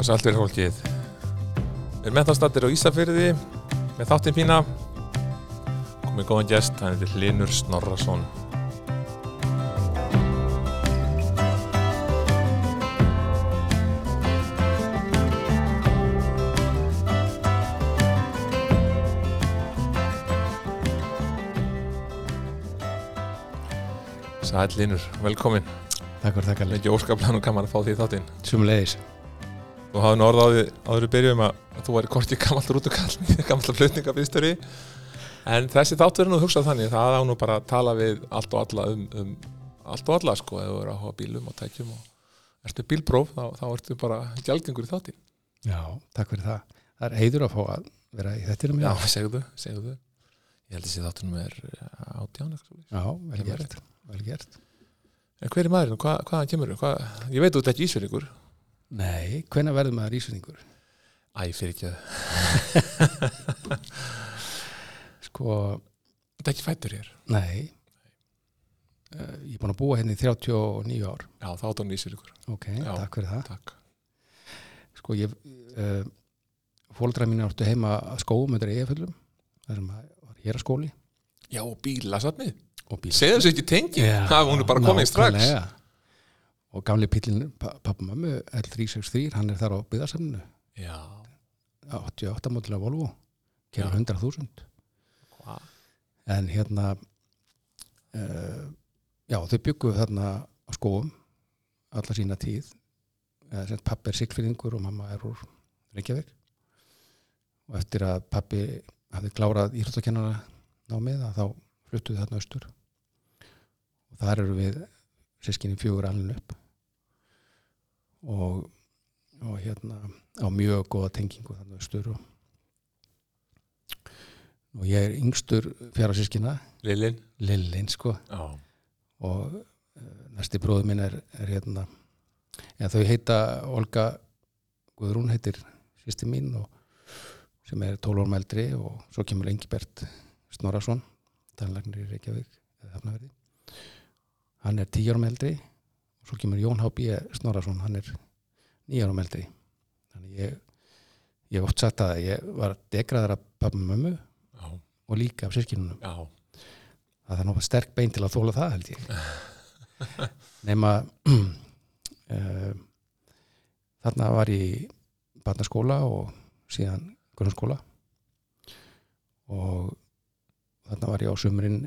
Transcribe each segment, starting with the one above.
Já, sæltir fólkið. Við erum mentastattir á Ísafyrði með þáttinn fína. Komið góðan gest, hann heitir Hlinur Snorrason. Sæl Hlinur, velkomin. Takk fyrir Kalli. ekki óskaplega nú gaman að fá því þáttinn. Sumulegis. Þú hafði nú orða á því áður við byrjum að, þú væri kortið gammal rútukall, gammal flutningabýstöri. En þessi þáttur er nú hugsað þannig, það á nú bara að tala við allt og alla um, um allt og alla sko, þú eru að hafa bílum og tækjum og ertu bílpróf, þá, þá ertu bara gjaldgengur í þáttin. Já, takk fyrir það. Það er heiður að fá að vera í þetta Já, segðu, segðu. Ég held að þessi þáttunum er átján, eitthvað svoleiðis. Já, vel gert. Vel gert. En hver er maðurinn og hvað, hvaðan kemur þú? Hvað, ég veit ert ekki ísverðingur. Nei, hvenær verður maður ísendingur? Æ, fyrir ekki að, Sko, þetta er ekki fættur hér. nei. Uh, ég er búin að búa hérna í 39 ár. Já, þá áttu hann ísverðingur. Ok, Já. takk fyrir það. Takk. Sko, ég, uh, fóldræð mín áttu heima að skóum undir eigaföllum. Það sem að var hér að skóli Já, og bílasafnið. og bíl. Segðu þessu ekki tengi, það er bara komin strax. Og gamli pillin, pappa mömmu, L363, hann er þar á byggðarsamninu. Já, 88 mótilega Volvo kera Já. 100.000 hvað? en hérna uh, já þau byggu þarna á skóum alla sína tíð pappi er sigfyrðingur og mamma er úr Reykjavík og eftir að pappi hafði klárað íþróttakennara námið að þá fluttuði þarna austur og þar eru við sískinni fjögur alveg upp og, og hérna á mjög góða tengingu þarna austur og og ég er yngstur fjara sískina Lillin? Lillin sko. Já. og uh, næsti bróður minn er, er hérna ja, þau heita Olga Guðrún heitir sýsti mín og sem er 12 árum eldri og svo kemur Engibert Snorarsson tannlagnir í Reykjavík hann er 10 árum eldri og svo kemur Jón H.B. Snorarsson hann er 9 árum eldri þannig ég ég oft sagt að ég var degraðar af pappa og mömmu Já. og líka af sískinunum Já. það er náttúrulega sterk bein til að þóla það held ég nema uh, þarna var ég barnaskóla og síðan grunnskóla og þarna var ég á sumrin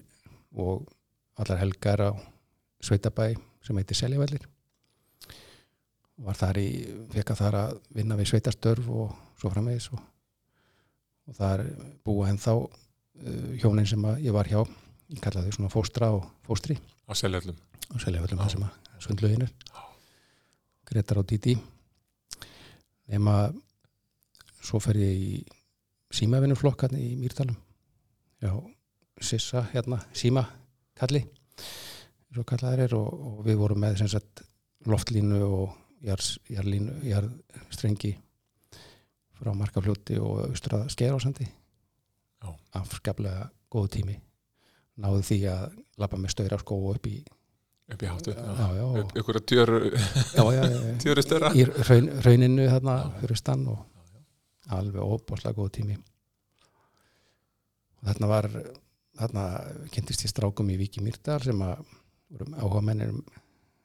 og allar helgar á Sveitabæ sem heitir Seljavellir var þar í, fekk að þar að vinna við sveitastörf og svo framvegis og, og þar búa ennþá uh, hjónin sem ég var hjá. Ég kallaði þau svona fóstra og fóstri. Á seljöllum. og selja öllum Já. það sem að svindluðin er Gretar og Didi nema svo fer ég í símavinnuflokk í Mýrdalum. Já, Sissa hérna, síma kalli svo kallaðir er og, og við vorum með sagt loftlínu og jarðstrengi frá Markafljóti og austra Skeirásandi Já. afskaplega góð tími náðu því að labba með stöðra skó upp í Upp í háttu. já, já, og, Ykkur að já, já, já, tjöru störa. í raun, rauninu þarna Já. fyrir stann og alveg óbáslega góð tími og þarna var þarna kynntist ég strákum í Viki Mýrdal sem að vorum áhuga mennir um,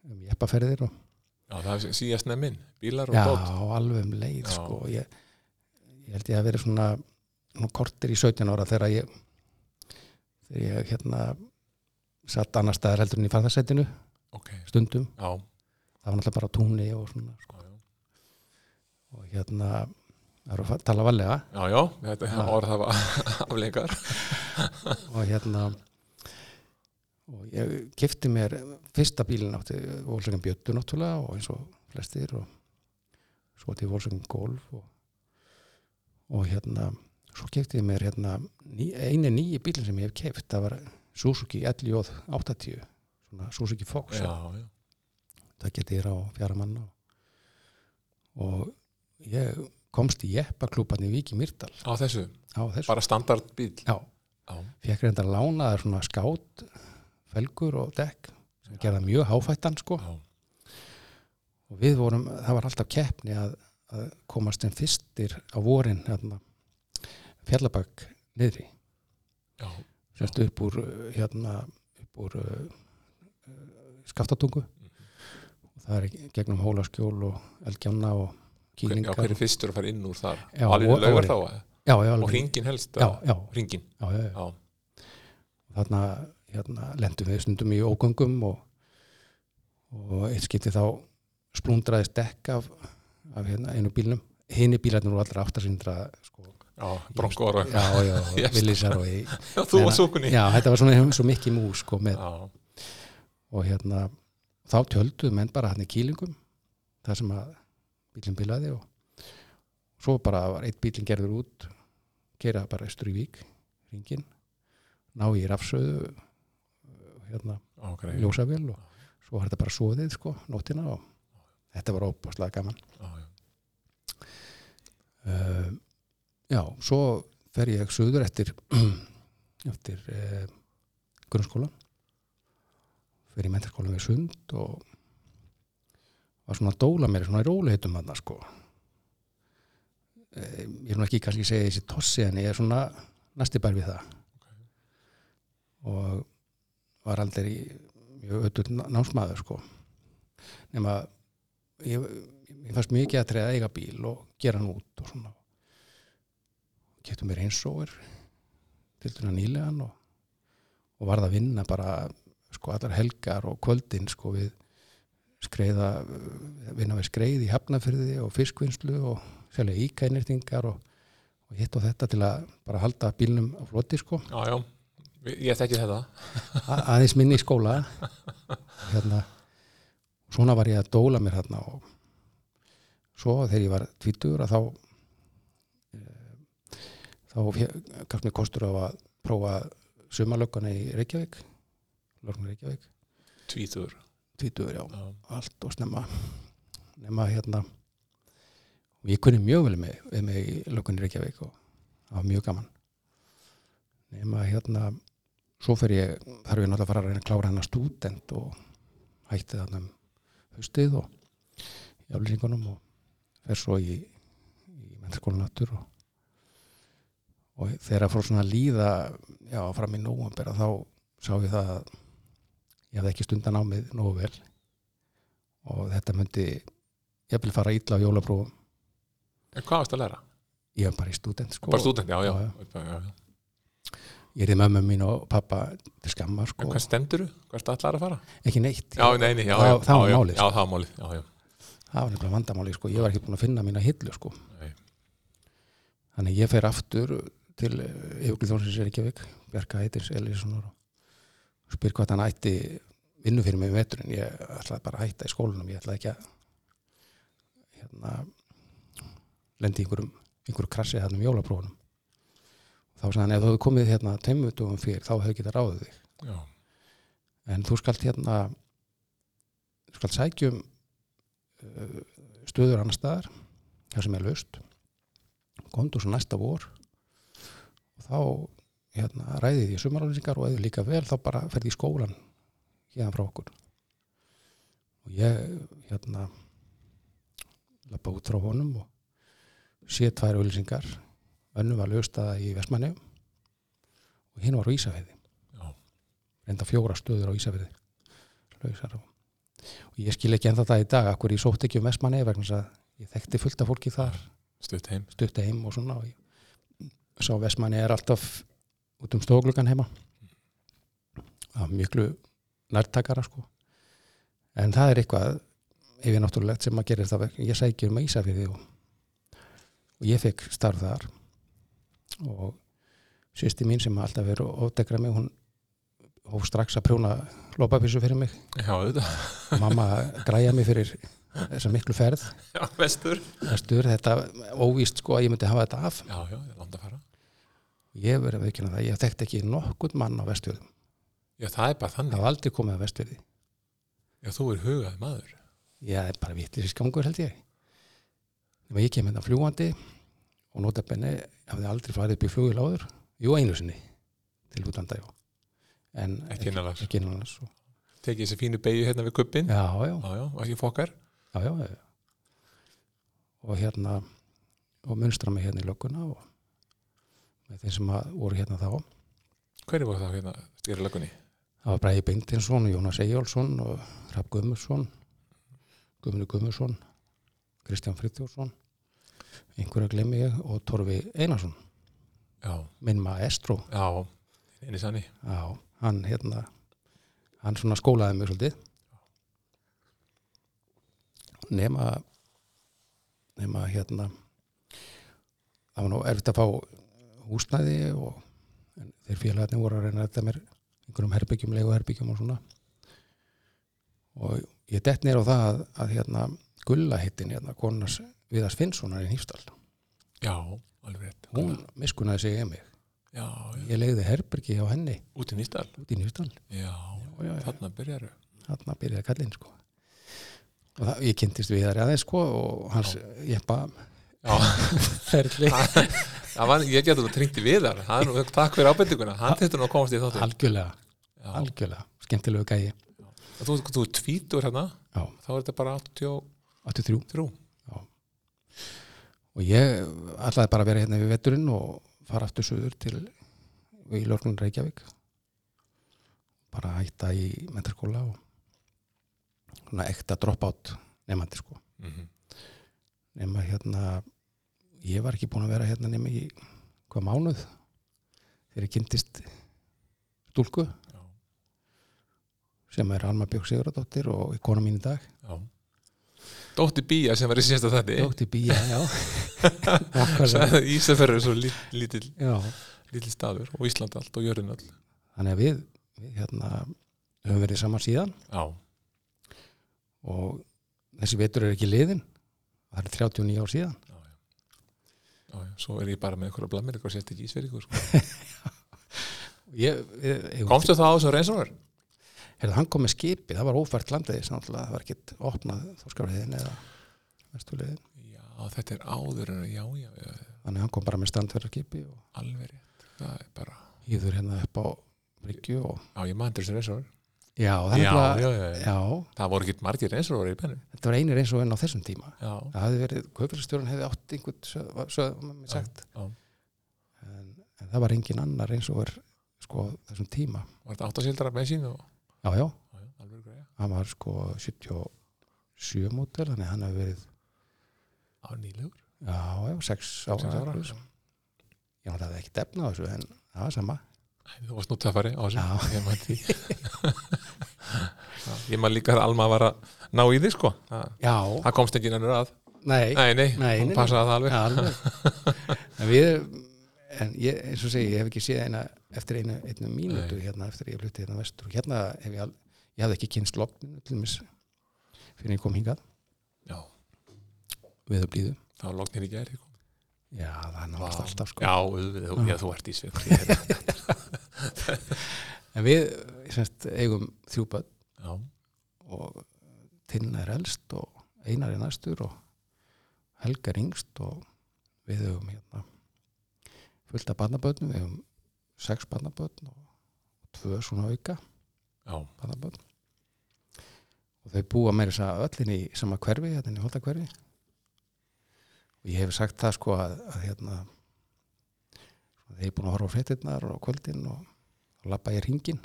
um jeppaferðir og Já, það er síðast nefn minn. Bílar og já, dót. alveg um leið Já. sko, ég, ég held ég að vera svona, svona kortir í 17 ára þegar ég þegar ég hérna satt annar staðar heldur en í farðarsætinu Ok. stundum, Já. það var náttúrulega bara á túnni og svona sko. Já, já. og hérna það eru að tala valega Já, já. Þetta Já. orð hafa aflengar. og hérna og ég kifti mér fyrsta bílinn átti Volkswagen Bjöttu náttúrulega og eins og flestir og svo til Volkswagen Golf og, og hérna svo kifti ég mér hérna ný, eini nýji bílinn sem ég hef kift það var Suzuki LJ 80 svona Suzuki Fox Já, já. það geti þér á fjara mann og, og ég komst í jeppaklúpan í Víki Mýrdal Á þessu. á þessu Bara standard bíl. Já. Já. fekk reynda lánaðar svona skát felgur og dekk sem gerða mjög háfættan sko. Já. og við vorum, það var alltaf keppni að, að komast sem fyrstir á vorin hérna, fjallabak niðri. Já, semst upp úr hérna upp úr uh, uh, skaftatungu og það er gegnum hólaskjól og elgjanna og kýlingar hver er fyrstur að fara inn úr þar? Já, alveg og- þá já, og alveg. hringin helst já, já. já, þarna hérna, lendum við stundum í ógöngum og, og eitt skipti þá splundraðist dekk af, af hérna, einu bílnum. Hini bílarnir voru allra áttasindra sko, já, bronkor og já, já, villisar og í, já, þú og súkunni já, þetta var svona svo mikið mús sko, með, og hérna þá tjölduðu menn bara hann í kýlingum þar sem að bílinn bilaði og svo bara var eitt bílinn gerður út gera bara austur í vík ringin, ná í rafsöðu hérna greið. ljósavél og svo var þetta bara svoðið sko, nóttina og þetta var óbáslega gaman. Já, já. uh, já, svo fer ég suður eftir eftir uh, grunnskólan fer í mentarskólan við sund og var svona að dóla mér svona í róleitum hann sko. Uh, ég er nú ekki kannski að segja þessi tossi en ég er svona næsti bær við það. Og var aldrei öllur námsmaður sko. Nema ég, ég fannst mikið að treða eiga bíl og gera hann út og svona. Getur mér eins og er til dæna nýlegan og, og varð að vinna bara sko allar helgar og kvöldin sko við skreiða vinna við skreið í hafnafyrði og fiskvinnslu og sérlega íkænirtingar og, og hitt og þetta til að bara halda bílnum á floti sko. Já, já, ég þekki þetta. Aðeins minni í skóla. Hérna svona var ég að dóla mér hérna og svo þegar ég var tvítur að þá eh, þá gafst mér kostur á að prófa sumarlöggana í Reykjavík lögna Reykjavík. Tvítur tvítur, já, já, allt og snemma nema hérna. Og ég kunni mjög vel með, við mig í löggunni Reykjavík og það var mjög gaman. Nema hérna svo fer ég, þarf ég náttúrulega að fara að reyna að klára hennar stúdent og hætti þarna um haustið og í aflýsingunum og fer svo í, í mennskólan aftur og, og þegar að fór svona að líða já, fram í nóvambera þá sá ég það að ég hafði ekki stundan á mig nógu vel og þetta myndi ég vil fara illa á jólaprófum en hvað varst að læra? ég var bara í stúdent sko bara stúdent, já, já, Já, já. Já, já. ég er í mömmu mín og pappa til skamma sko. Hvað stendur þú? hvað ertu allar að fara? ekki neitt. Já, nei, nei, já, Það- já, það var já, já, málið, já, það já, já, það var nefnilega vandamáli sko. Ég var ekki búin að finna mína hillu sko. Þannig að ég fer aftur til yfirglið þjónsins Reykjavík Bjarka Eitins Elíssonar og spyr hvað hann ætti vinnu fyrir mig um veturinn. Ég ætlaði bara að hætta í skólanum ég ætlaði ekki að hérna lendi í einhverjum, einhverjum krassi hérna um jólaprófunum þá sagði hann ef þú hefur komið hérna teimutugum fyrir þá hefur getað ráðið þig. Já, en þú skalt hérna þú skalt sækjum uh, stöður annar staðar þar sem er laust. Komdu svo næsta vor. Og þá hérna, ræði því sumarálýsingar og eða líka vel þá bara ferði í skólan hérna frá okkur. Og ég hérna lappa út frá honum og sé tvær auðlýsingar önnu var laustaða í Vestmanni og hinn var á Ísafeiði já, reynda fjóra stöður á lausar og, ég skil ekki ennþá það í dag akkur ég sótt ekki um Vestmanni að ég þekkti fullt af fólki þar. Stutt heim. Stutt heim og svona og sá Vestmanni er alltaf út um stóglugan heima. Það er miklu nærtakara sko. En það er eitthvað ef ég náttúrulegt sem að gerir það ég sækir um Ísafirði og, og ég fekk starf þar og sýsti mín sem alltaf verið ofdegra mig hún hóf strax að prjóna lópapísu fyrir mig. Já, mamma græja mig fyrir þessa miklu ferð. Já, vestur. Vestur, þetta óvíst sko að ég myndi hafa þetta af. Já, já, ég landa að fara. Ég verið að veikina það, ég þekkt ekki nokkurn mann á vestfjörðum, já, það er bara það þannig var aldrei komið á vestfjörði já, þú er hugað maður. Ég er bara skangur held ég. Ég kem hérna fljúandi og nota benni hafði aldrei farið upp í flugil áður. Jú einu sinni. Til útlanda já en ekki og, tekið þessi fínu beigju hérna við kuppin já, já, já, já, ekki fokkar? Já, já, já. og hérna og munstra mig hérna í lögguna og með þeim sem voru hérna þá. Hverju voru þá hérna stýra löggunni? það var Bræði Beintinsson, Jónas Eyjálsson og Rapp Guðmursson Guðmundur Guðmursson Kristján Friðjórsson einhverja glemmi ég og Torfi Einarsson. Já, minn maestro. Já, eini sanni. Já, hann hérna hann svona skólaði mig svolítið. Nema nema hérna það var nú erfitt að fá húsnæði og þeir félagarnir voru að reyna þetta mér einhverjum herbyggjum, leiguherbyggjum og svona. Og ég dett nýr á það að, að hérna Gulla hittin hérna, konars Viðars Finnssonar í Nýfstall Já, alveg rétt. hún miskunnaði sig í mig. Já, já, ég legði herbyggi á henni. Út í Nýstal. út í Nýfstall Já, já, þarna byrjaru. þarna byrjaði kallinn sko. Og það, ég kynntist við þar aðeins sko og hans jeppa Já, ferli það var, ég getur það tringt í viðar. Nú, takk fyrir ábendinguna. Hann þurftur nú komast í þáttu. algjörlega, Já, algjörlega. Skemmtilegu gæi, þú, þú er tvítur hérna, já, þá er þetta bara 83. 83 og ég ætlaði bara að vera hérna við veturinn og fara aftur söður til í Lörglun Reykjavík. Bara hætta í mentarskóla og svona ekta dropout nefnandi sko. Mm nema hérna ég var ekki búin að vera hérna nema í hvað mánuð þegar ég kynntist stúlku Já, sem er Alma Björg Sigurðardóttir og í kona mín í dag. Já. Dótti Bía sem var í síðasta þetta. Dóttir Bía, já. Ísafjörður er svo lí- lítill, já lítill staður og Ísland allt og jörðin all. þannig að við, við hérna höfum verið saman síðan Já, og þessi vetur er ekki liðin það er 39 ár síðan já, já. Já, já, svo er ég bara með einhverja blamir eitthvað sért ekki ísverðingur sko. Komstu það á þessu reynsónar? Heyrðu, hann kom með skipi, það var ófært landið það var ekkert opnað þórskarfiðin eða vestulegin Já, þetta er áður en já, já, já, þannig hann kom bara með standverðarskipi og alveg rétt Það er bara, hýður hérna upp á Bryggju og já, ég mann þessu reynsónar já, það, Já, er já, já, Það voru ekki margir pennu þetta var einir og enn á þessum tíma. Já, það hefði verið, kaupfélagstjórun hefði átt einhvern mér sagt. já. en, en það var engin annar er sko þessum tíma. Var þetta og já, já, hann var sko 77 mótel, þannig hann hefði verið Á nýlegur? Já, já, 6 Sex ára ég náttúrulega hefði ekki defna á þessu en það var sama. Þú varst nú töffari á þessu. Ég man líka að Alma var að ná í því sko. Það, komst ekki nennur að. Nei, Nei, nei, Nei, hún passaði það alveg. Já, alveg. en við en ég, eins og segi, ég hef ekki séð eina eftir einu, einu mínútu Nei. hérna eftir ég flutti hérna vestur. Og hérna hef ég, al, ég hafði ekki kynst mis fyrir ég kom hingað. Já, við að blíðu. Það var lognir í gæri já, það er náttúrulega alltaf sko. Já, auðvitað, þú- já, þú ert í sveit en við semst, eigum Já, og Tinna er elst og Einar er næstur og Helga er yngst og við höfum hérna fullt af barnabörnum, við höfum sex barnabörn og tvö svona auka já, barnabörn. Og þau búa meira þess að öllin í sama hverfi, hérna inn í holta hverfi og ég hef sagt það sko að, að hérna þeir eru búin að horfa á fréttirnar og kvöldin og, labba ég ringin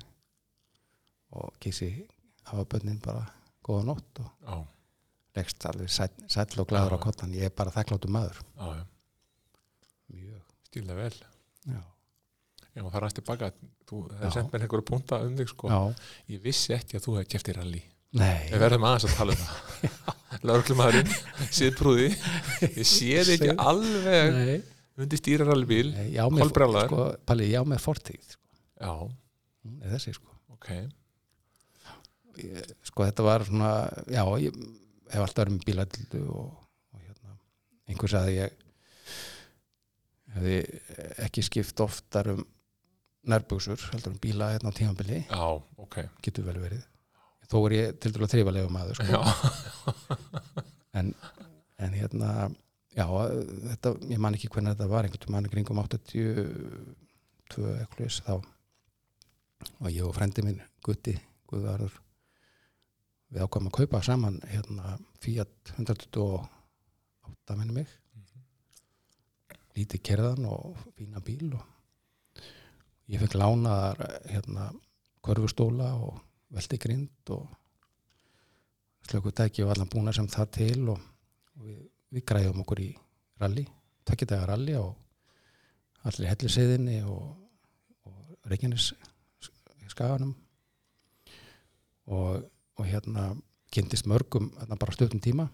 og kísi hafa börnin bara góða nótt og já, leggst alveg sæll, sæll og glæður Já. á kottan ég er bara þakkláttu maður. Já, já, mjög, stíla vel. Já, Já, það ræst tilbaka, þú hefði sendt mér einhverju punta um þig sko. Já. Ég vissi ekki að þú hefði kæft í rally. Nei. Við verðum aðeins að tala um það. Lörglumæðurinn, síðprúði Ég sé þig ekki alveg nei, undir stýra með, Kolbrjálaður. sko, Palli, já með fortíð sko. Já, er þessi sko. Ok. Ég, sko þetta var svona já, ég hef alltaf verið með bílallu og, og hérna einhver sagði að ég hefði ekki skipt oftar um nærbuxur heldur um bíla hérna á tímabili. Já, ok. Getur vel verið. Þó er ég til dæla þrifalegu maður sko. Já, en, en hérna já, þetta, ég man ekki hvernig þetta var einhvern mann kringum 82 ekklus þá og ég og frendi minn Gutti Guðvarður við ákvæmum að kaupa saman hérna Fiat átta minni mig. Lítið kerðan og fína bíl og ég fekk lánaðar hérna körfustóla og velti grind og slökutæki og allan búna sem það til og, og við, við græðum okkur í rally, takkitaga rally og allir helliseiðinni og, og Reykjanes skaganum og, og hérna kynntist mörgum hérna bara stöðum tíma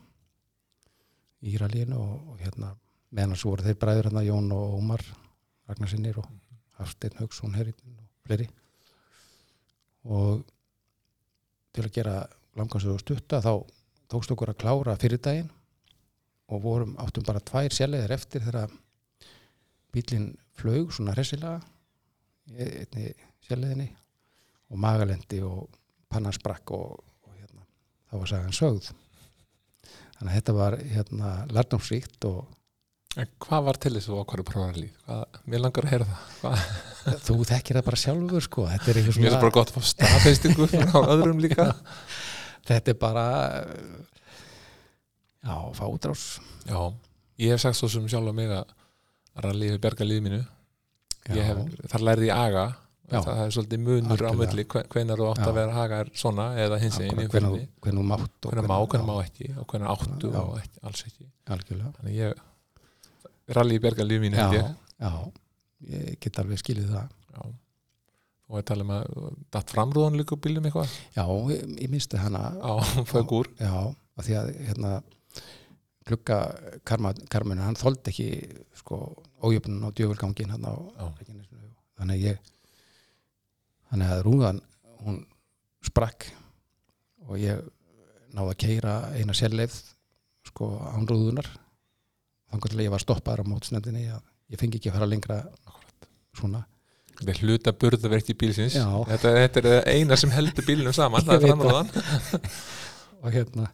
í rallyinu og, og hérna meðan svo voru þeir bræður hérna Jón og Ómar Ragnarsinnir og Hafsteinn Haugsson Herrin og fleiri. Og til að gera langansögu stutta þá tókst okkur að klára fyrir daginn og vorum áttum bara tvær sérleðir eftir þegar bílinn flög svona hressilega einni sérleðinni og magalendi og pannan sprakk og, og hérna, þá var sagan sögð. Þannig að þetta var hérna lærdomsríkt og En hvað var til þess að þú ákvæður? Hvað, mér langar að heyra það. Hvað, þú þekkir það bara sjálfur sko þetta er, mér er svona, bara gott að fá staðfeistingu frá öðrum líka. þetta er bara já, fá útrás Já, ég hef sagt svo sem sjálf á mig að bergað líf mínu. Ég hef, þar lærði ég aga. Já. Það er svolítið munur á Algjörlega. milli hve- hvenær þú átt að vera haga er svona eða hins hvernig umferðinni. þú mátt og Hvenær má, hvenær má ekki og hvenær áttu Já. og alls ekki. algjörlega Þannig ég, rally bergað líf mínu held já, já, ég get alveg skilið það Já. Og að tala um að datt framrúðan líka úr bílum eitthvað já, ég, ég minnsti hana á fög úr. já, af því að hérna glugga karma, karminu, hann þoldi ekki sko ójöfnun á hann á. Reykjanesinu. þannig að ég þannig að rúðan hún sprakk og ég náði að keira eina sérleif sko án rúðunar þannig að ég var stoppaður á mótsnefndinni að ég fengi ekki að fara lengra svona. Þetta er hluta burðaverkt í bílsins. Þetta, þetta er eina sem heldur bílunum saman það er veit framrúðan og hérna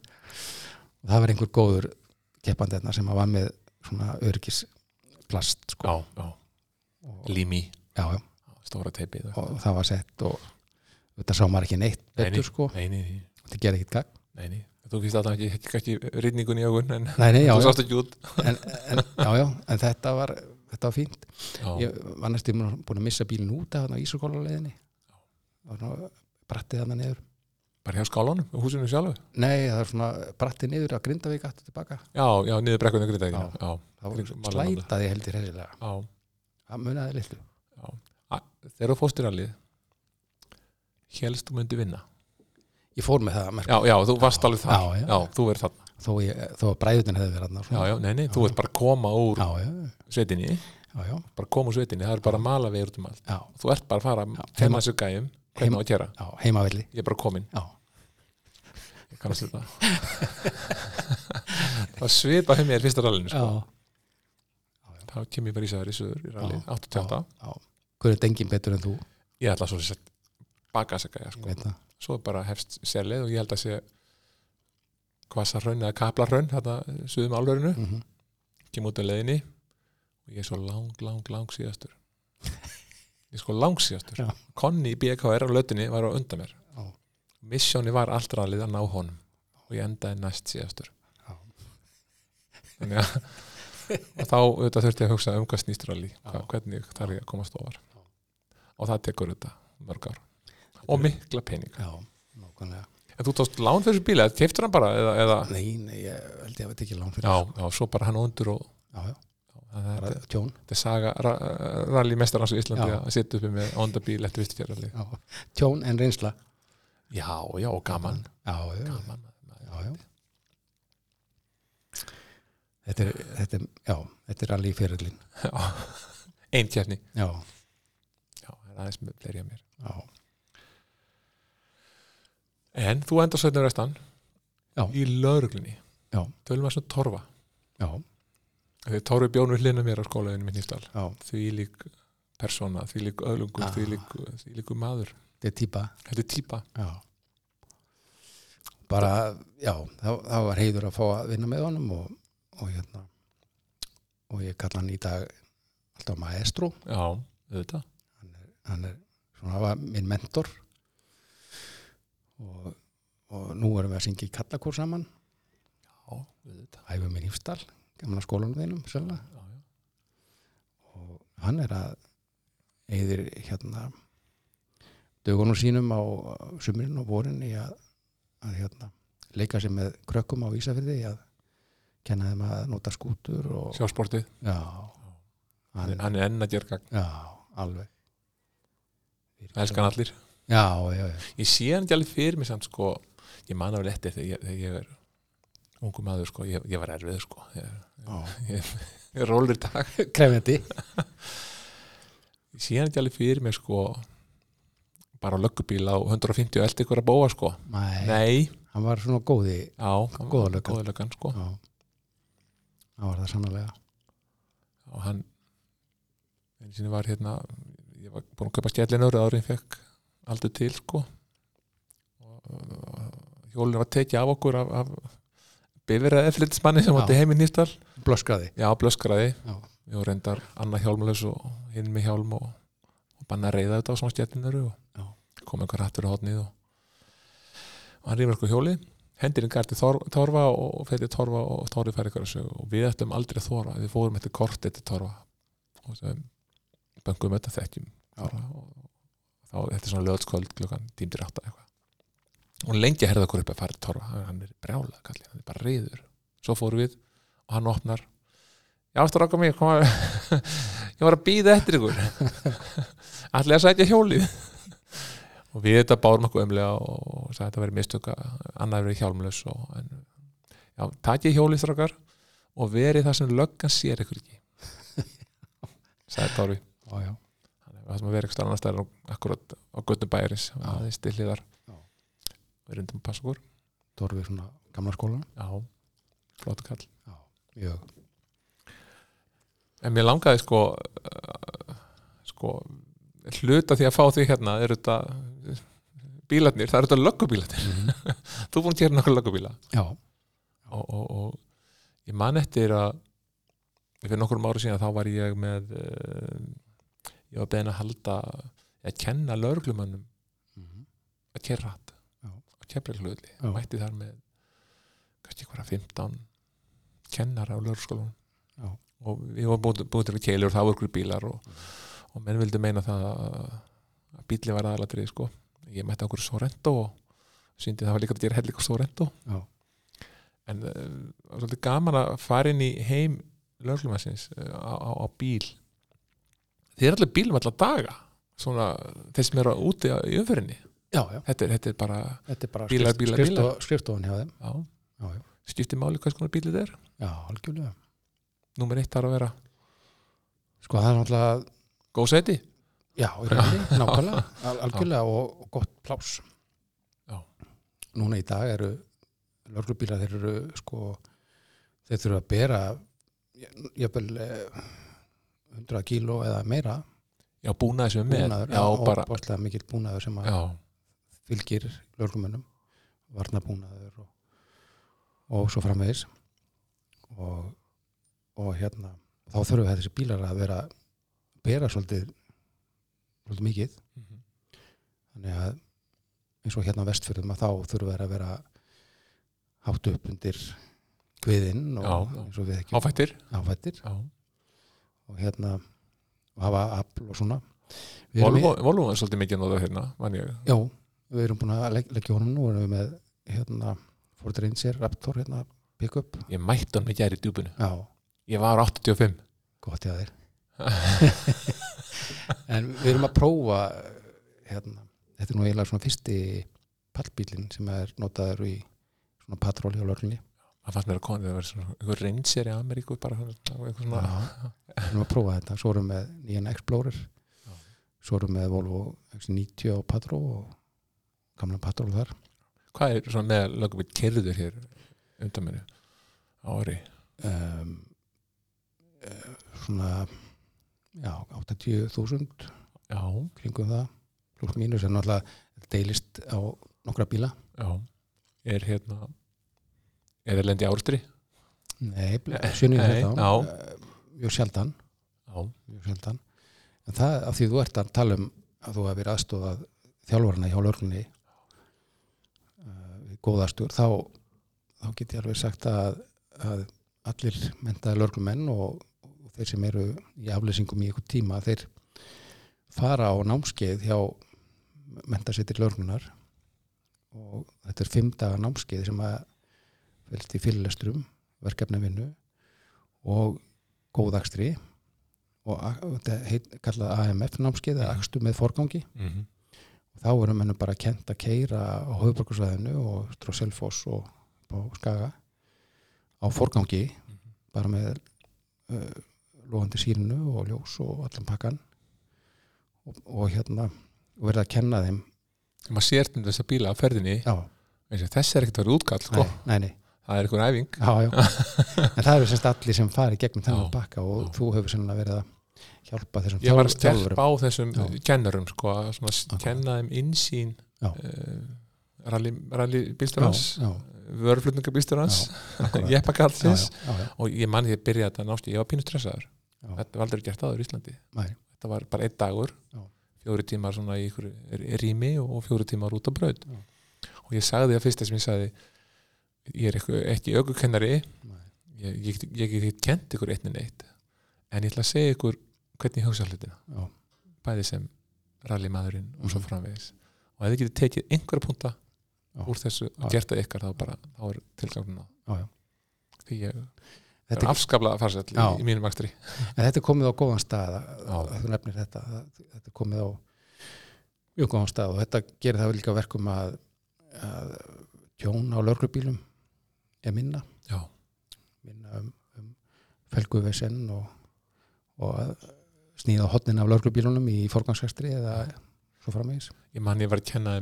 það var einhver góður keppandi hérna sem var með svona örgisplast sko. Já, já, og, lími. Já, já, stóra teipið og það var sett og þetta sá maður ekki neitt betur sko, Nei, nei, nei, þetta gerði nei, nei. Þú finnst alltaf ekki, ekki, ekki rýtningun í augun en nei, nei, já, þú sást ekki út. En, en, já, já, en þetta var þetta var fínt, Já, ég var næstum búin að missa bílinn út af þarna ísokóluleginni og ná, brattið þarna niður. Bara hjá skálanum, húsinu sjálfu? Nei, það er svona brattið niður að Grindavík aftur tilbaka, Já, já, niður Já. Já, það var slætaði heldur hessilega já, það munaði litlu. Þegar þú fóstir allir Hélst þú myndi vinna ég fór með það að merka, Já, já, þú varst alveg þar. Já, já. þú verður þarna. Þó, ég, þó að bræðutin hefði verið þarna. Já, já, nei, nei, þú ert bara að koma úr já, já, já, já, bara koma úr sveitinni, það er bara að mala við út um allt. Já, þú ert bara að fara Já, að heima- sér gæjum hvernig á að gera, já, heimavilli ég er bara komin já, ég kannast þetta. Það svipa hjá mér fyrsta rallinu já, sko. þá kem ég bara í sæður í söður í ralli, Já, 88 já hver er dengin betur en þú? Ég ætla svo að baka þess að gæja sko. Svo bara hefst sérleið og ég held að sé hvassa raun eða kapla raun þetta suðum álverinu, Mhm. kem út af leiðinni og ég er svo lang, lang, lang síðastur. Ég er sko lang síðastur. Já. Konni í BKR á lötunni var á undan mér. Já. missjóni var allralið að ná honum og ég endaði næst síðastur. Já. þannig að og þá auðvitað þurfti ég að hugsa um hvað snýstur að lí hvernig þarf ég að komast ofar. Og það tekur þetta mörg ár og mikla pening já, nákvæmlega en þú tókst lán fyrir þessu bíli, eða keftur hann bara eða, eða nei, nei, ég held ég að veit ekki lán fyrir já, þessu. já, svo bara hann undur og já, já, bara tjón þetta er saga ra, rally mestarans í Íslandi Já. að sitja uppi með onda bíl eftir vistfjörðarli já. tjón en reynsla já, já, og gaman, já, já, gaman. já, já. Þetta er, þetta er, já, þetta er alveg fyrirlin Já. ein kefni já, já, það er aðeins með fleiri að mér já, en þú endar sveitnur restan Já. í lögreglunni. Já. tölum að svona torfa. Já, þegar torfi bjónu hlina mér á skólaðinu minn Nýftal já. Því lík persóna, því lík öðlungur Ah. því lík, lík maður. Þetta er típa. Þetta er típa. Já. Bara, já, það, það var heiður að fá að vinna með honum og, og hérna og ég kalla hann í dag alltaf maestro. Já, auðvitað. Hann er, hann er svona hann var minn mentor og, og nú erum við að syngja í kallakór saman. Já, æfum minn hýfstal, gamla skólanum þínum sérlega já, já. og hann er að eðir hérna dögunum sínum á sumrin og vorin í að, að hérna, leika sér með krökkum á Ísafirði að kenna þeim að nota skútur og sjá sportið, já, hann, hann er enn að gera gagn. Já, alveg. Elskan allir, já, já, já, ég sé hann ekki alveg fyrir mig samt sko, ég man af letti þegar þegar ég er ungu maður sko, ég, ég var erfið sko. Ég, ég, ég rólir dag. Krefjandi. Ég sé hann ekki alveg fyrir mig sko bara á löggubíl á 150 og eldi ykkur að bóa sko. Nei, nei, hann var svona góði já, Góða löggan. góða löggan sko. Já, hann var það sannlega og hann einu sinni var hérna ég var búin að kaupa skjellinur áður en ég fekk aldrei til sko. Og og hjólinu var tekið af okkur af, af bifirað eflitsmanni sem átti heiminn blöskraði. Já, blöskraði. Já. ég var reyndar annað hjálmlaus og hinn með hjálm og, og banna reyða þetta á svona skjellinur og kom einhver hattur á hotnið og, og hann rýmur eitthvað hjóli hendir yngar til Þor- torfa og fyrir torfa og torfi fær eitthvað sög og við ættum aldrei þorfa við fórum eftir kort eftir torfa. Og svo böngum þetta þekkjum og þá þetta er svona löðskvöld klukkan tímdir átta eitthvað. Og lengi að herða okkur upp að fara til torfa. Hann- er brjálað kallið, hann er bara reyður svo fórum við og hann opnar. Já, stráka mig? Koma ég var að býða eftir ykkur. Allir að sætja hjólið? Og við þetta bárum okkur umlega og sagði að þetta verið mistöka annar verið hjálmlaus og, en, já, takið hjólið strákar og verið það sem löggan sér ykkur ekki. Sagði Tóri. Já, já, það sem að vera ekki annars stæðar akkurat á göttum bæris Já. aðeins til hliðar. Já. við reyndum að passa okkur Torfi svona gamla skólan já, flottu kall. Mjög, en mér langaði sko uh, sko hluta því að fá því hérna er þetta bílarnir, það eru þetta löggubílarnir. Mm þú búin að gera nokkuð löggubíla. Já, og, og, og ég man eftir að fyrir nokkur ára síðan þá var ég með uh, ég var beðin að halda að kenna lögreglumannum mm að kerra hatt á kefrilhluðli, Já. mætti þar með kannski hverja 15 kennara á Já. og við varum búið, búið til að keilur og það voru bílar og, og menn vildi meina það að, að bíli var aðalatrið sko. ég mætti okkur Sorrento og síndi það var líka að gera hellik á Sorrento Já. en uh, svolítið gaman að fara inn í heim lögurlumassins uh, á, á, á bíl þið er allir bílum allar daga. Svona þeir sem eru úti í umfyrinni já, já. Þetta er, þetta er bara þetta er bara Bílar, skrift, bílar, skrifstof, skrifstofan hjá þeim. Já, já, já, skiptir máli hvers konar bíl þetta er? Já, algjörlega. Númer eitt þarf að vera. Sko það er náttúrulega, góð seti já, rauninni, nákvæmlega. Al algjörlega og, og gott plás Já. núna í dag eru lörglubílar þeir eru sko þeir þurfa að bera jafnvel eh, 100 kíló eða meira. Já, búnaði sem er með. Búnaður, Já, og bara bóstlega mikill búnaður sem fylgir lörglumönnum varnabúnaður og, og svo framvegis. Og, og hérna þá þurfum þessi bílar að vera bera svolítið svolítið mikið. Mhm. þannig að eins og hérna á vestfjörðum að þá þurfum við að vera hátt upp undir kviðinn og Já, eins og við ekki áfættir. Áfættir og hérna og hafa afl og svona. Volvo, er svolítið mikið nóður hérna, ég. Já, við erum búin að legg, leggja honum nú erum við með hérna Ford Ranger Raptor hérna pick-up. Ég mætti hann með gæri í djúpinu. Já, Ég var 85 gott hjá þér. En við erum að prófa hérna, þetta er nú eiginlega svona fyrsti pallbílinn sem er notaður í svona patról hjá lörlunni Það fannst mér að koni, það var svona einhver reynsir í Ameríku bara eitthvað svona. Já, við erum að prófa þetta. Svo erum við með nýjan Explorer. Já. svo erum við með Volvo X90 og Patró og gamla Patró þar. Hvað er svona með lögum við kerður hér undaminu ári? Um, svona já, 80.000 Já, kringum það pluss mínus. En náttúrulega deilist á nokkra bíla. Já. Er hérna Er það lendi ástri? nei, sjönnið Nei, þetta uh, mjög sjaldan. Já, mjög sjaldan. En það af því þú ert að tala um að þú hefur aðstofað þjálfarna hjá lörlunni uh, við góðastur þá, þá get ég alveg sagt að, að allir mentaði lörglumenn og, og þeir sem eru í aflýsingum í einhver tíma þeir fara á námskeið hjá mentasettir lörglunar og þetta er fimm daga námskeið sem að velti fyrirlestrum, verkefnavinnu og góðakstri og þetta heit, kallað AMF námskeið eða akstu með forgangi. Mm -hmm. og þá erum mennum bara kent að keira á höfuborgarsvæðinu og strá Selfoss og á Skaga á forgangi bara með uh, lofandi sírinu og ljós og allan pakkan og, og hérna og verða að kenna þeim. Maður sér til þess að bíla á ferðinni. Já, og þessi er ekkert að vera útkall sko. nei, nei, nei, það er einhver æfing. Já, já. En það eru semst allir sem fari gegnum þennan Já, pakka og þú hefur sennilega verið að hjálpa þessum ég var að stelpa á þessum kennarum sko, að svona kenna þeim insýn uh, rally, rally bílsturans já, vörflutningabílsturans akkurat. jeppakallsins og ég manni því að byrja þetta násti ég var pínu stressaður, þetta var aldrei gert áður í Íslandi. Nei, þetta var bara einn dagur Já. fjóri tímar svona í rými og fjóri tímar út á braut. Já. og ég sagði að fyrsta sem ég sagði ég er ekki aukukennari nei, ég, ég, ég, ég get kent ykkur einni neitt en ég ætla að segja ykkur hvernig ég hugsa hlutina. Já, bæði sem rallymaðurinn og svo Mhm. framvegis. Og ef þið getið tekið einhverja punta Já. úr þessu og gert það ykkar þá bara, þá er tilgangun á. Því ég er Þetta, afskaplega farsæll í, Já. í mínum akstri. En þetta er komið á góðan stað að, þú nefnir þetta þetta er komið á mjög góðan stað. Og þetta gerir það líka verkum að, að tjón á lörgrubílum er minna. Já, minna um, um felguvesen og, og að sníða hotnin af lörgrubílunum í forgangsvextri eða svo framvegis. Ég man ég var að kenna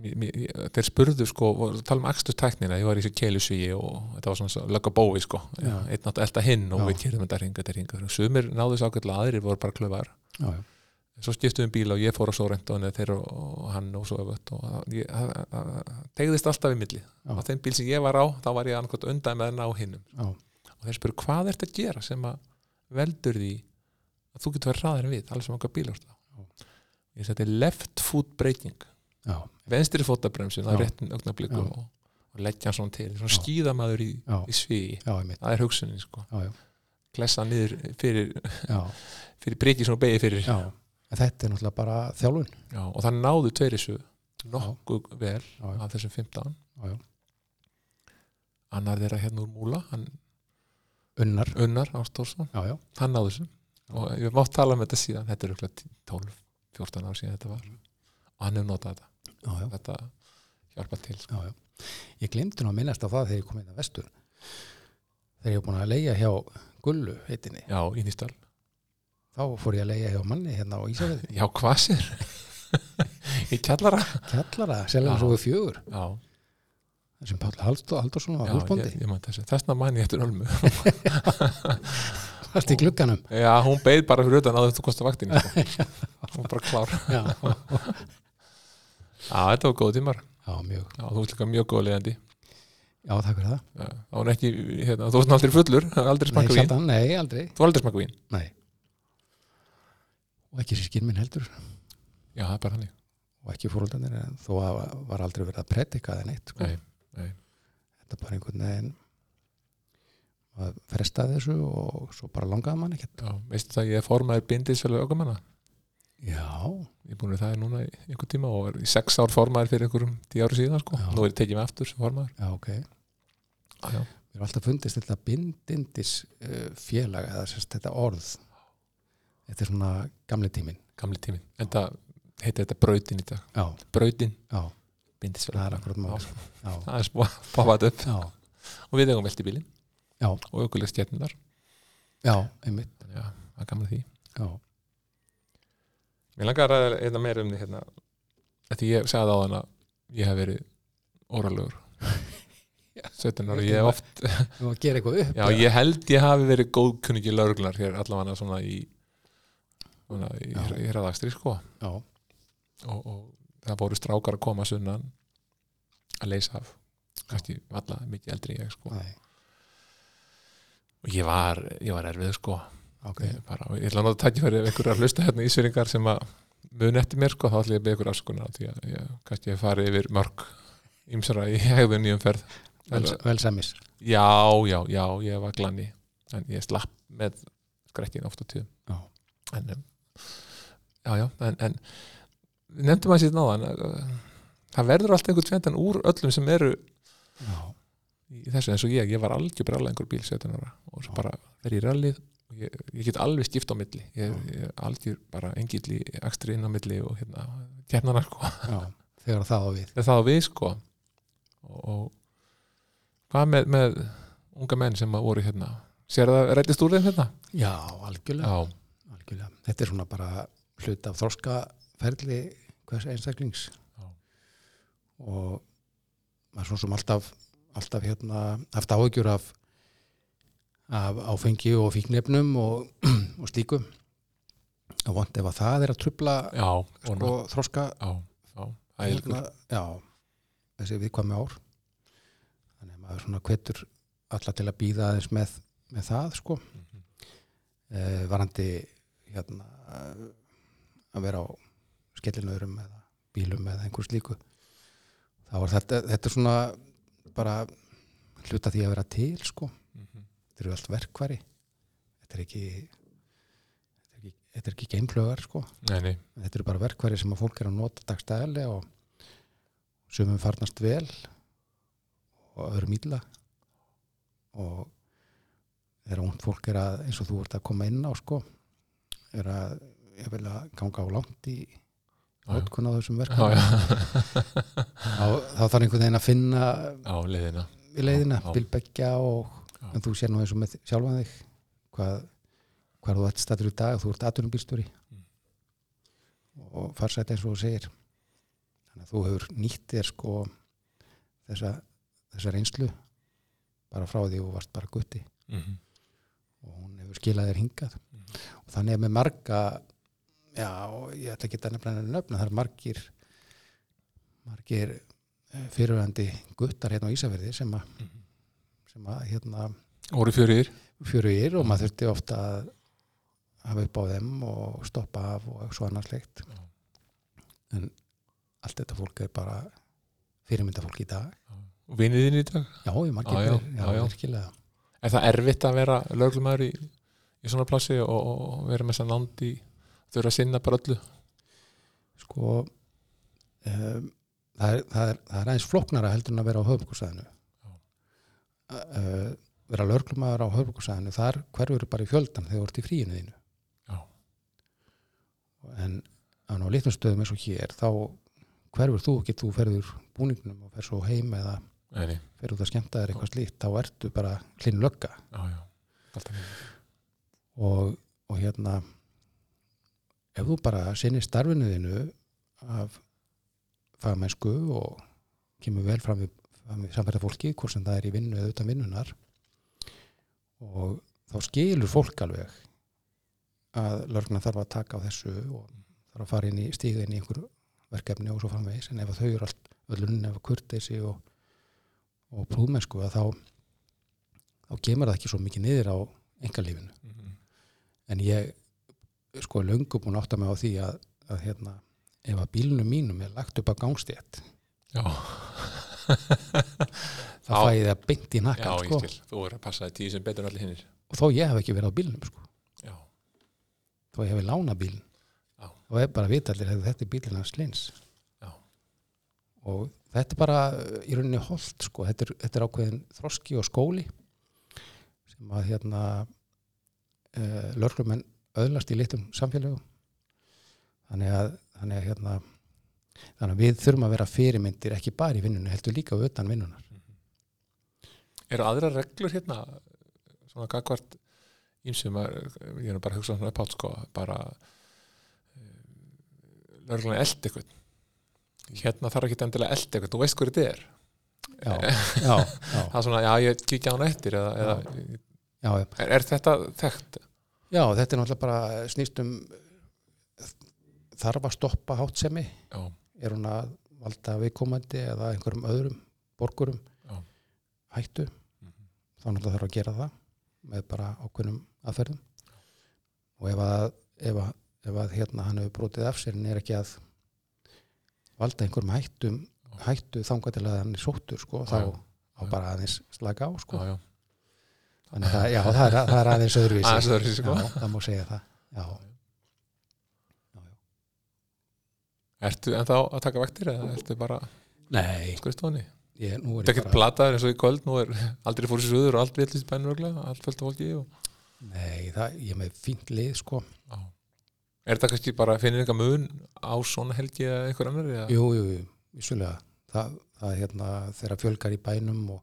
mér- mér- þeir spurðu sko tala um akstustæknina, ég var í þessu keilusvíi og þetta var svona lögga bói sko. Einn átt að elta hinn og Já. við kýrðum þetta ringa, þetta ringa sumir náðu þess ákveðlega aðrir voru bara klöfar já, já, svo skiptum við bíla og ég fór á Sorrento þeir og, og hann og svo öfut og það- tegðist alltaf í milli. Á þeim bíl sem ég var á, þá var ég annarkot undan með hann á hinnum já, og þeir spuru hvað ert að gera sem að veldur því að þú getur verið hraðar en við, alls sem okkar bíl ást á? Ég seti left foot braking. Venstri fótabremsin á réttin augnablikum Já. og, og leggja hann svona til. Svona Já. skýðamaður í, í sví það er hugsunin sko. Klessa niður fyrir, fyrir breki svona beigi fyrir. Já. En þetta er náttúrulega bara þjálfun. Já, og það náðu tveir þessu nokkuð vel já, já, af þessum 15 já, já. annar þeirra hérna úr Múla hann, unnar. Unnar já, já, hann náðu þessu. Og ég mátt tala um þetta síðan, þetta er örugglega 12, 14 ár síðan þetta var. Og hann hefur notað þetta, já, já, þetta hjálpa til sko. já, já. ég glemdi nú að minnast á það þegar ég kom inn að vestur. Þegar ég var búin að leia hjá Gullu heitinni, Já, í Nýstal þá fór ég að leia hjá manni hérna á Ísafjörði, Já, hvað sér? í kjallara? Kjallara, selja Já. svo við fjögur. Já, sem Páll Halldórsson var já húsbóndi, ég, ég man þessu Þessna manni eftir Ölmu. Allt í glugganum? Já, hún beið bara fyrir utan að þú kosti vaktinni sko. hún var bara klár. Já, Já, þetta var góð tímar. Já, mjög, Já, þú ert líka mjög góð leiðandi. Já, takk fyrir það. Já, var ekki, hérna, þú varst aldrei fullur aldrei smakka vín, nei, aldrei, þú aldrei smakka vín? Nei og ekki sískinn minn heldur. Já, það er bara hannig og ekki fóröldanir en þó að var aldrei verið að predika það neitt sko. Nei, nei. þetta bara einhvern veginn að fresta þessu og svo bara langaði mann ekkert. Já, veistu það, ég er formaður bindisfélag aukumanna já, Ég er búin við það er núna í einhver tíma og er í sex ár formaður fyrir einhverjum tíu ári síðan sko. Nú er ég tekið mig aftur sem formaður. Já, ok. Já, já. mér er alltaf fundist þetta bindindis félag eða sérst þetta orð þetta er svona gamli tímin Gamli tíminn. En það heitir þetta brautin í dag. Já, Brautin, já, það er akkurat mál. Það er poppað upp. Já, og við eigum velti bílinn. Já, og aukuleg stjarnar já, einmitt. Það er gaman að því. Mér langar að ræða einna meira um því hérna. Að því ég sagði á þann að ég hef verið óralögur 17 ára, ég hef oft já, ég held ég hafi verið góðkunningi lögreglar hér allavega svona í í, í hraðakstri sko. Já, og, og það voru strákar að koma sunnan að leysa af. Kannski valla mikið eldri ég sko. Nei, og ég var, ég var erfið sko. Ok. Ég, bara, ég ætla að náða tækifæri ef einhverjar hlusta hérna ísveringar sem að mun eftir mér sko, þá ætla ég að beða ykkur afskunar því að ég, kannski ég hef farið yfir mörg ýmsara í hegðun í umferð. Vel, semis Já, já, já, ég var glanni en ég slapp með skrekkin oft á tíðum. Já. en um, já, já, en, en nefndum að síðan áðan uh, það verður alltaf einhvern tvendan úr öllum sem eru já, í þessu eins og ég, ég var algjör bralla einhver bíl 17 ára og svo bara fer í rallið ég, ég get alveg skipt á milli. Ég, ég algjör bara engill í ekstri inn á milli og hérna kjarnana sko, þegar það á við. Það á við sko. Og, og hvað með, með unga menn sem voru hérna? Sér það rættist úr þeim hérna? Já, algjörlega, já, algjörlega. Þetta er svona bara hlut af þroskaferli hvers einstaklings. Já. og maður svo sem alltaf alltaf hérna haft áhugjur af af áfengi og fíknefnum og, og slíku. Og vant ef að það er að trubla já, sko, þroska já, já hérna, já, þessi viðkvæmi ár. Þannig að maður svona hvetur alla til að býða aðeins með, með það sko. Mhm. eh, varandi hérna að vera á skellinöðurum eða bílum eða einhver slíku þá er þetta, þetta er svona bara hluta því að vera til sko. Mhm. þetta eru allt verkværi þetta er ekki þetta er ekki, geimflögar sko. Nei, nei, þetta eru bara verkværi sem að fólk er að nota dagstæðilega og sumum farnast vel og öðrum illa. Og þegar ungd fólk er að eins og þú ert að koma inn á sko er að ég vil að ganga á langt í notkun á þessum já, þá, þarf einhvern veginn að finna já, leiðina í leiðina, bilbeggja og Já. en þú sér nú eins og með sjálfan þig hvað, hvað þú ert stættur í dag þú ert atvinnubílstjóri Mm. og farsætt eins og þú segir þannig að þú hefur nýtt þér sko þessa, þessa reynslu bara frá því þú varst bara gutti Mhm. og hún hefur skilað þér hingað. Og þannig er með marga já, ég ætla ekki að nefna nöfna það er margir margir eh, fyrirvændi guttar hérna á Ísafirði sem að Mhm. sem að hérna voru fjörir fjörugir og maður þurfti ofta að hafa upp á þeim og stoppa af og svo annars leikt Já. en allt þetta fólk er bara fyrirmynda fólk í dag. Og vinið þín í dag? Já, ég margir Já, já, já, já, virkilega. Er það erfitt að vera lögumæður í, í svona plassi og, og vera með þess að nándi þurfa að sinna bara öllu. Sko um, það, er, það, er, það er aðeins flóknara heldur en að vera á höfbúkursæðinu uh, vera lörglumæður á höfbúkursæðinu þar hverfur bara í fjöldan þegar þú ert í fríinu þínu. Já. en á ná litlum stöðum eins og hér þá hverfur þú ekki þú ferður búningnum og fer svo heim eða nei, nei, fer út að skemmta þér eitthvað slíkt þá ertu bara hlinn lögga. Já, já. Alltaf niður. Og, og hérna ef þú bara sinni starfinu þínu af fagmennsku og kemur vel fram við, við samfæra fólki hvort sem það er í vinnu eða utan vinnunar og þá skilur fólk alveg að lörgna þarf að taka á þessu og þarf að fara inn í stíga inn í einhver verkefni og svo framvegis en ef þau eru allt öllun ef að kurteisi og, og prúðmennsku að þá þá kemur það ekki svo mikið niður á engalífinu Mhm. En ég sko löngu búin að átta mig á því að, að hérna, ef að bílunum mínum er lagt upp á gangstétt já, þá fæ ég það beint í nakkan ég sko. þú er að passa tíu sem betur allir hinnir og þó ég hef ekki verið á bílunum sko. þó ég hef lána bílun og ef bara vita allir hefur þetta er bílun hans lins Já. og þetta er bara í rauninni holt sko. þetta, er, þetta er ákveðin þroski og skóli sem að hérna uh, lörglumenn öðlast í litum samfélögum. Þannig að, þannig að hérna þannig að við þurfum að vera fyrirmyndir ekki bara í vinnunni, heldur líka utan vinnunar eru aðra reglur hérna svona gagvart ímsum að ég er bara að hugsa svona upp átt sko bara lörgulega eld eitthvað hérna þarf ekki endilega eld eitthvað þú veist hvað þetta er? Já, já, já, það er svona, já ég kíkja á hann eftir eða, eða, er, er þetta þekkt? Já, þetta er náttúrulega bara snýst um þarf að stoppa hátsemi Já, er hún að valda viðkomandi eða einhverjum öðrum borgurum Já. hættu Mhm. þá náttúrulega þarf að gera það með bara ákveðnum aðferðum og ef að, ef að, ef að hérna hann hefur brotið af sér en er ekki að valda einhverjum hættum hættu þangað til að hann er sóttur sko, þá, Já. á bara aðeins slaka á sko. já, já. Þannig að það, já, það, er, það er aðeins öðruvísi Aðeins öðruvísi, sko. já, það má segja það já, Ertu ennþá að taka vektir eða ertu bara nei, skrifstofunni? ég, nú er ég ekkert bara plataður eins og í kvöld, nú er aldrei fór sér söður og allt villist bænur öglega, allt fullt af fólki og... nei, það, ég með fínt lið sko. Já. Er þetta kannski bara að finna eitthvað mun á svona helgi eða einhver annar? Eða? jú, jú, jú, vissulega það, það hérna þegar fjölgar í bænum og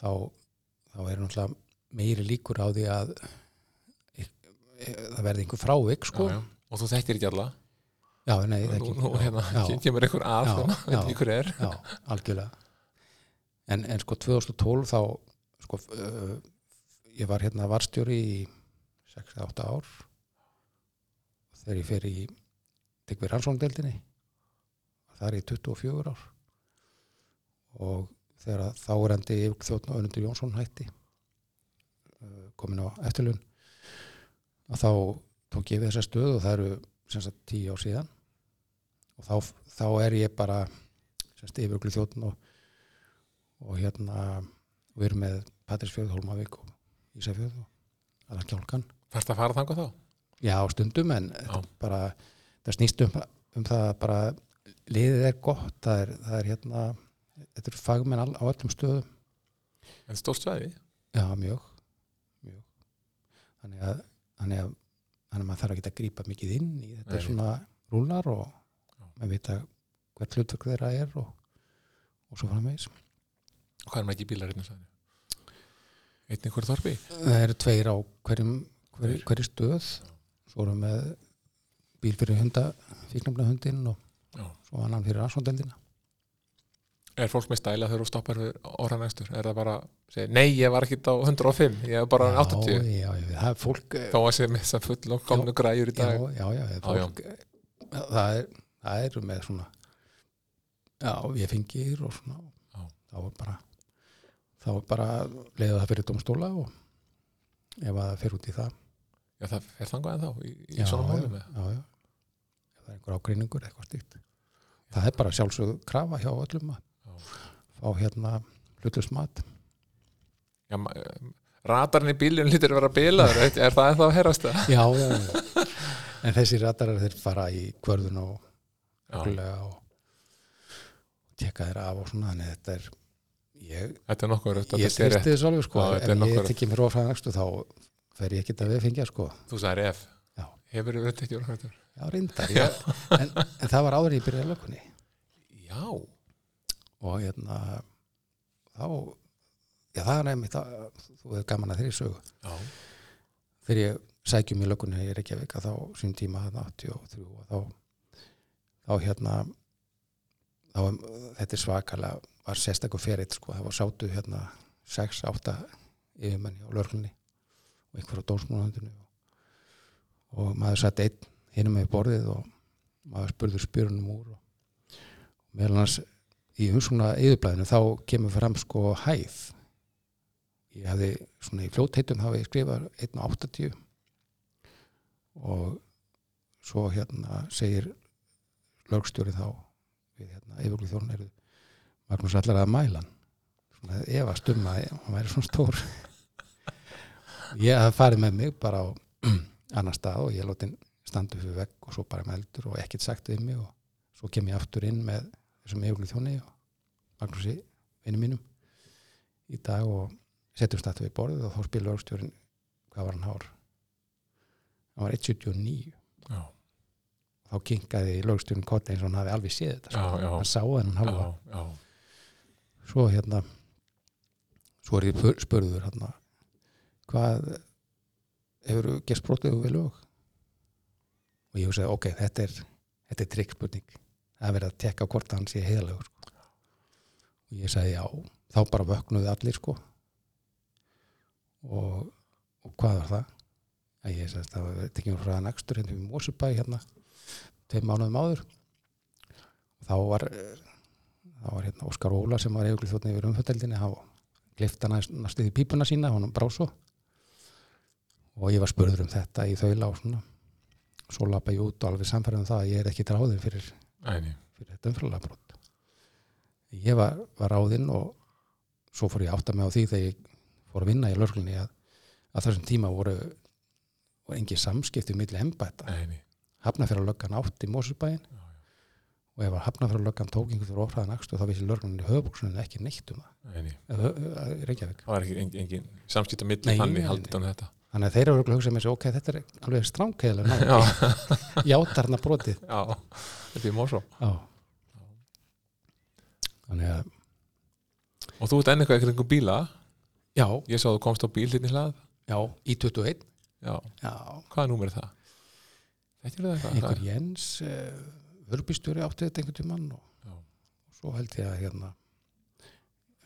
þá, þá er náttúrulega meiri líkur á því að e, e, það verði einhver frávik sko. já, já. Og þú þekkir ekki alla? já, nei, það Nú, ekki nú hérna, kemur einhver að, Já, svona, veit já. ekki hver er. en, en sko 2012 þá sko uh, ég var hérna varstjóri í 6-8 ár þegar ég fer í tek við rannsóngdeldinni það er í 24 ár og þegar þárendi þjóttn Önundur Jónsson hætti komin á eftirlun að þá tók ég við þessa stöð og það eru sagt 10 ár síðan og þá, þá er ég bara yfiruglu þjóttn og, og hérna við erum með Patrísfjörð, Hólmavík og Ísafjörð og allar kjálkan Þarfst að fara þangað þá? Já, stundum en Já. bara, það snýst um, um það að bara liðið er gott, það er, það er hérna, þetta eru fagmenn all, á öllum stöðum, En stórt svæði? já mjög. Þannig að, þannig að, þannig að maður þarf ekki að grípa mikið inn í þetta Nei. svona rúlar og Já. maður vita hvert hlutverk þeirra er og, og svo framvegis. Og hvað er maður ekki hérna svæði? Einn einhver þorpi? Það eru tveir á hverjum, hverju, Tveir. hverju stöð, svo erum við bíl fyrir hunda, fíknumlega hundinn og Já. svo annan fyrir rannsóndeldina. Er fólk með stæla þegar þú stoppar orðan næstur? Er það bara, segir, nei, ég var ekki á 105, ég er bara 80. Já, já, já, það er fólk Þá að sé með þess að full og komnu græjur í já, dag. já, já, það er fólk það er, það eru með svona já, ég fengir og svona Já. þá er bara þá er bara leiða það fyrir domstóla og ef að það fer út í það Já, það er þangað en þá í, í já, svona já, málum. já, já. ef það er einhver ágreiningur eitthvað stíkt það er bara sjálfsögðu krafa hjá öllum að Já. Fá hérna hlutlust mat Já, radarinn í bílun lítur að vera bilaður, er er það ennþá að herrast það? já, já, já. en þessi ratarar þeir fara í kvörðun og og tjekka þeirra af og svona þannig að þetta er ég, þetta er nokkuð rögt að ég þetta tristi rétt. alveg sko Já, þetta er nokkuð ég tekki mér ofræðanakstu þá fer ég ekki að við fengja sko Þú sagðir ef. Hefur verið ekki orðan þetta? já reyndar en, en það var áður en ég byrjaði lökunni Já, og hérna þá já það er nefnitt að þú hefur gaman að þeirri sögu. Já, þegar ég sækjum í lökunni í Reykjavík að þá sín tíma þarna 83 og þá þá hérna þá, þetta er svakalega var sérstakur ferill sko, það var sátu hérna 6-8 yfirmenni á lörglunni og einhver á dómsmúlandinu og, og maður satt einn hinum með borðið og maður spurður spyrunum úr og meðal hans í umsungna yfirblæðinu þá kemur fram sko hæð. Ég hafði svona í fljótheitum hafi skrifað 1.80 og svo hérna segir lögstjóri þá við hérna yfirglið þórn eru Magnús allar að mæla hann. Svona efast um að hann væri svona stór. Ég hafði farið með mig bara á annar stað og ég standa upp við vegg og svo bara meldur og ekkert sagt við mig og svo kem ég aftur inn með þessum yfirglið þjóni og Magnúsi vinnu mínum í dag og setjum stættu við borðið og þá spil lögstjórin hvað var hann hár. Hann var 1.79 já, þá kinkaði lögstjórin kotta eins og hann hafi alveg séð þetta sko. já, já, hann sá hennan halva já, svo hérna svo er ég spurður hérna hvað hefur gert brotið við lög? Og ég hugsaði ok, þetta er þetta er trikkspurning það er verið að tekka hvort hann sé heiðalegur sko. og ég sagði já. Þá bara vöknuði allir sko. Og, og hvað var það? Að ég sagði það var tekjum frá nægstur hérna við Mósubæ hérna tveim mánuðum áður. Og þá var þá var hérna Óskar Óla sem var eiginlega þóttni yfir umföldeldinni hann glifta næstuði pípuna sína hann brá svo. Og ég var spurður um þetta í þaula og svona. Svo lappa ég út og alveg samfærið um það að ég er ekki ráðin fyrir, æni, fyrir þetta umfjöldabrót ég var, var ráðinn og svo fór ég að átta mig á því þegar ég fór að vinna í lörglunni að, að þessum tíma voru, voru engi samskipti milli embætta. nei, nei, Hafnafjara löggan átt í Mósusbæin já, já, og ef að Hafnafjara löggan tók einhvern fyrir ofraðan akstu þá vissi lörglunni höfbúksunni ekki neitt um það. nei. Eða, ö- ö- Reykjavík. það var ekki engin, engin samskipta milli nei, haldið um þetta Þannig að þeir eru að hugsa með sig, ok, þetta er alveg stránkæðilega. Játarna brotið. já, þetta er mósó Já. Þannig að, og þú ert enn eitthvað eitthvað bíla já, ég sá að þú komst á bíl hérna í hlað já, í 21. já, Já, hvaða númer er það? Er einhver Jens uh, vörbístjóri átti þetta einhvern tímann og, Já. og svo held ég að hérna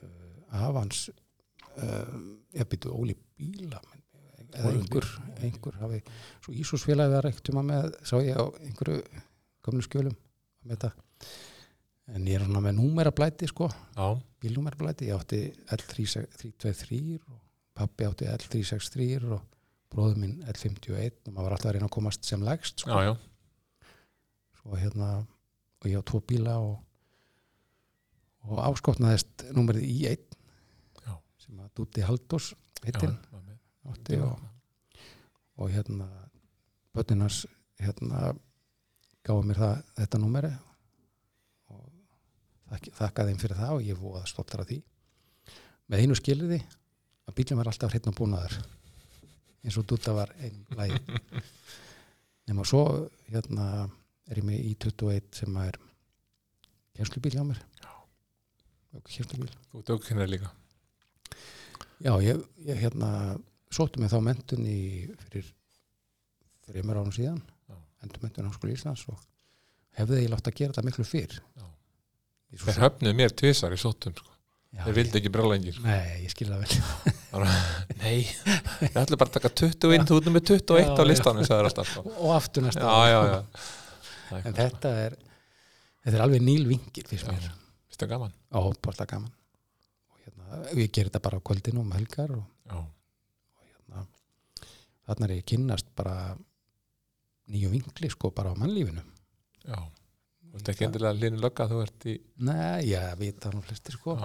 uh, afans uh, ég byrju Óli Bíla menn, eða einhver, einhver hafi, svo Ísúsfélagi var einhvern tímann með, sá ég á einhverju gömlu skjölum með þetta en ég er svona með númerablæti sko, bílnúmerablæti. Ég átti L323 og pappi átti L363 og bróður minn L51 og maður var alltaf að reyna að komast sem lægst sko. Já, já, svo hérna og ég á tvo bíla og, og áskotnaðist númerið í einn Já. sem að Dúti Haldós hittin. Átti og, og hérna bönnunars hérna gáði mér það, þetta númeri og þakk, þakkaði þeim fyrir það og ég voða stoltar af því. Með einu skilriði að bílum var alltaf hreinn og búnaður eins og Dúta var einn lagi nema svo hérna er ég með í 21 sem er kjenslubíl hjá mér. Kjenslubíl þú ert aukennari líka. Já, ég, ég hérna sótti mig þá mentun í fyrir þreymur árum síðan endur mentun Háskóli Íslands og hefði ég látt að gera þetta miklu fyrr. Þeir höfnuðu mér tvisar í sóttum sko. Þeir vildi ekki brjála engir Nei, ég skil það vel. Nei, við ætlum bara að taka 20 inn, þú ert með 21 Já, á listanum sko. og aftur næsta já, já, er En þetta er þetta er alveg nýl vingil fyrst mér. Finnst það gaman? Á hópbólta gaman. Og hérna, ég ger þetta bara á kvöldinu um helgar og þarna er ég að kynnast bara nýju vingli sko bara á mannlífinu. Já. Þú ert ekki endilega linu lögga þú ert í Nei, ég veit það nú flestir sko.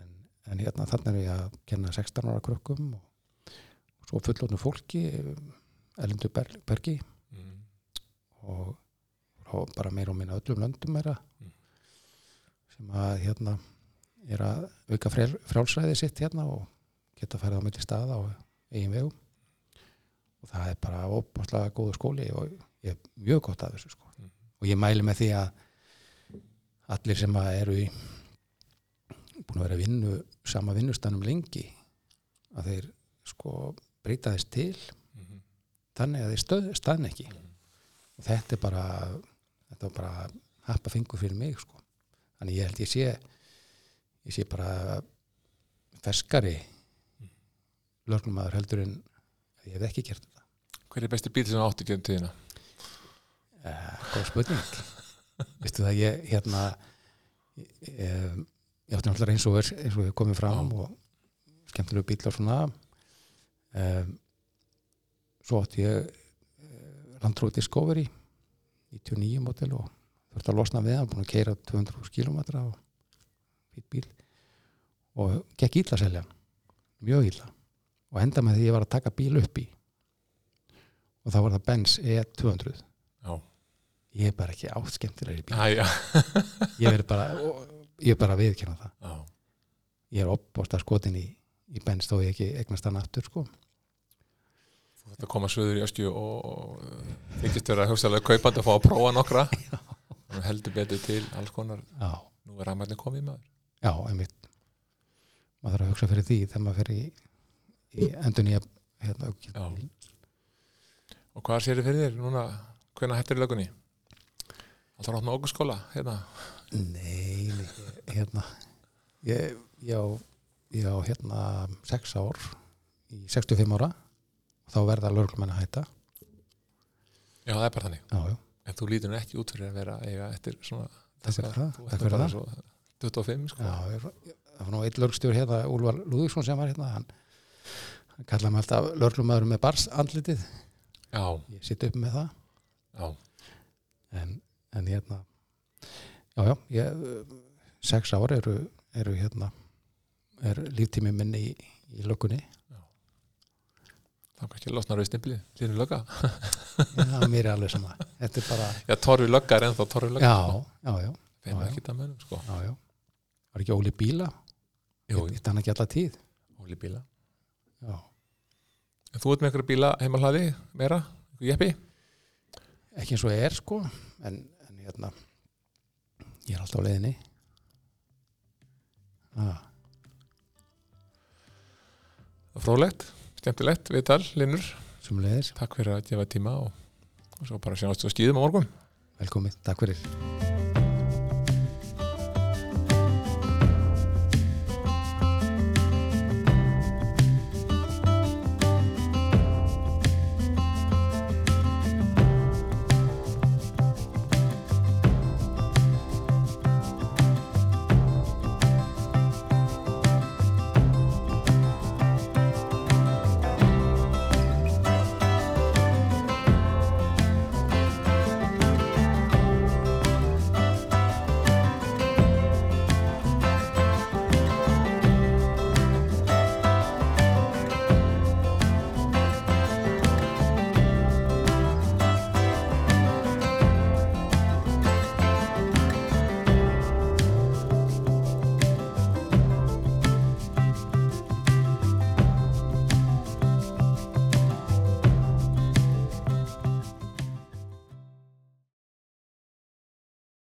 En, en hérna þannig er ég að kenna 16 ára krökkum og, og svo fullónu fólki Elindu Ber Bergi. Mm, og, og bara meira og minna öllum löndum meira. Mm. sem að hérna er að auka frjálsræði sitt hérna og geta farið á milli staða og eigin vegum og það er bara óbúrslega góður skóli og ég er mjög gott af þessu sko. Mhm. og ég mæli með því að allir sem að eru í búin að vera að vinnu sama vinnustanum lengi að þeir sko breyta þess til mm, þannig að þeir stöð, staðn ekki Mhm. og þetta er bara þetta var bara happa fingur fyrir mig sko. þannig ég held ég sé ég sé bara ferskari lögnumæður heldur en ég hef ekki gert hver er besti bíl sem átti gerum tíðina? Uh, góð spurning. Veistu það ég hérna ég, ég, ég átti náttúrulega eins og er eins og við komum fram Já. og skemmtilegu bíl og svona. Um, svo átti ég uh, Landrover Discovery 99 model og þurfti að losna við hann, búin að keira 200 km og fýtt bíl og gekk illa að selja mjög illa. Og enda með því ég var að taka bíl upp í og þá var það Benz E200 já, ég er bara ekki átt skemmtilegri bíl já, ég er bara, ég bara að viðkynna það. Já. ég er opbósta skotin í, í Benz þó ég ekki eignast hann aftur sko. Þetta koma söður í öskju og, og þykist vera hugsaðlega kaupandi að fá að prófa nokkra. Þannig heldur betur til alls konar. Já, nú er rafmæli komið maður. Já, einmitt. Maður þarf að hugsa fyrir því þegar maður fer í, í endur nýja hérna, Já. Og hvað sér þið fyrir þér núna? Hvenær hættir í lögunni alltaf rátt með okkurskóla hérna? Nei, hérna ég, ég á ég á hérna sex ár í 65 ára þá verða löglumenn að hætta. Já það er bara þannig. Já, já, en þú lítur ekki út fyrir að vera eiga eftir svona fyrir það, fyrir bara það. svo 25 sko. Já ég, það var nú einn lögstjór hérna, Úlvar Lúðvíksson sem var hérna hann, hann kallaði mig alltaf löglumæður með bars andlitið já, ég sitt upp með það. Já, en, en hérna já, já, ég, sex ár eru, eru hérna er líftími minni í, í löggunni. Þá kannski losnar við stimpli línu lögga. Já, mér er alveg sama. Þetta er bara, já, torfi lögga er ennþá torfi lögga. Já, já, já, það sko. Já, já. Var ekki Óli Bíla? Jú, Þetta hann ekki alla tíð? Óli bíla. Já, en þú ert með einhverja bíla heima hlaði meira, einhver jeppi? Ekki eins og er sko en, en hérna ég er alltaf á leiðinni. Ah, fróðlegt, skemmtilegt, viðtal, Linur. Leiðis, takk fyrir að gefa tíma og, og svo bara sjáumst á skýðum á morgun. Velkomið, takk fyrir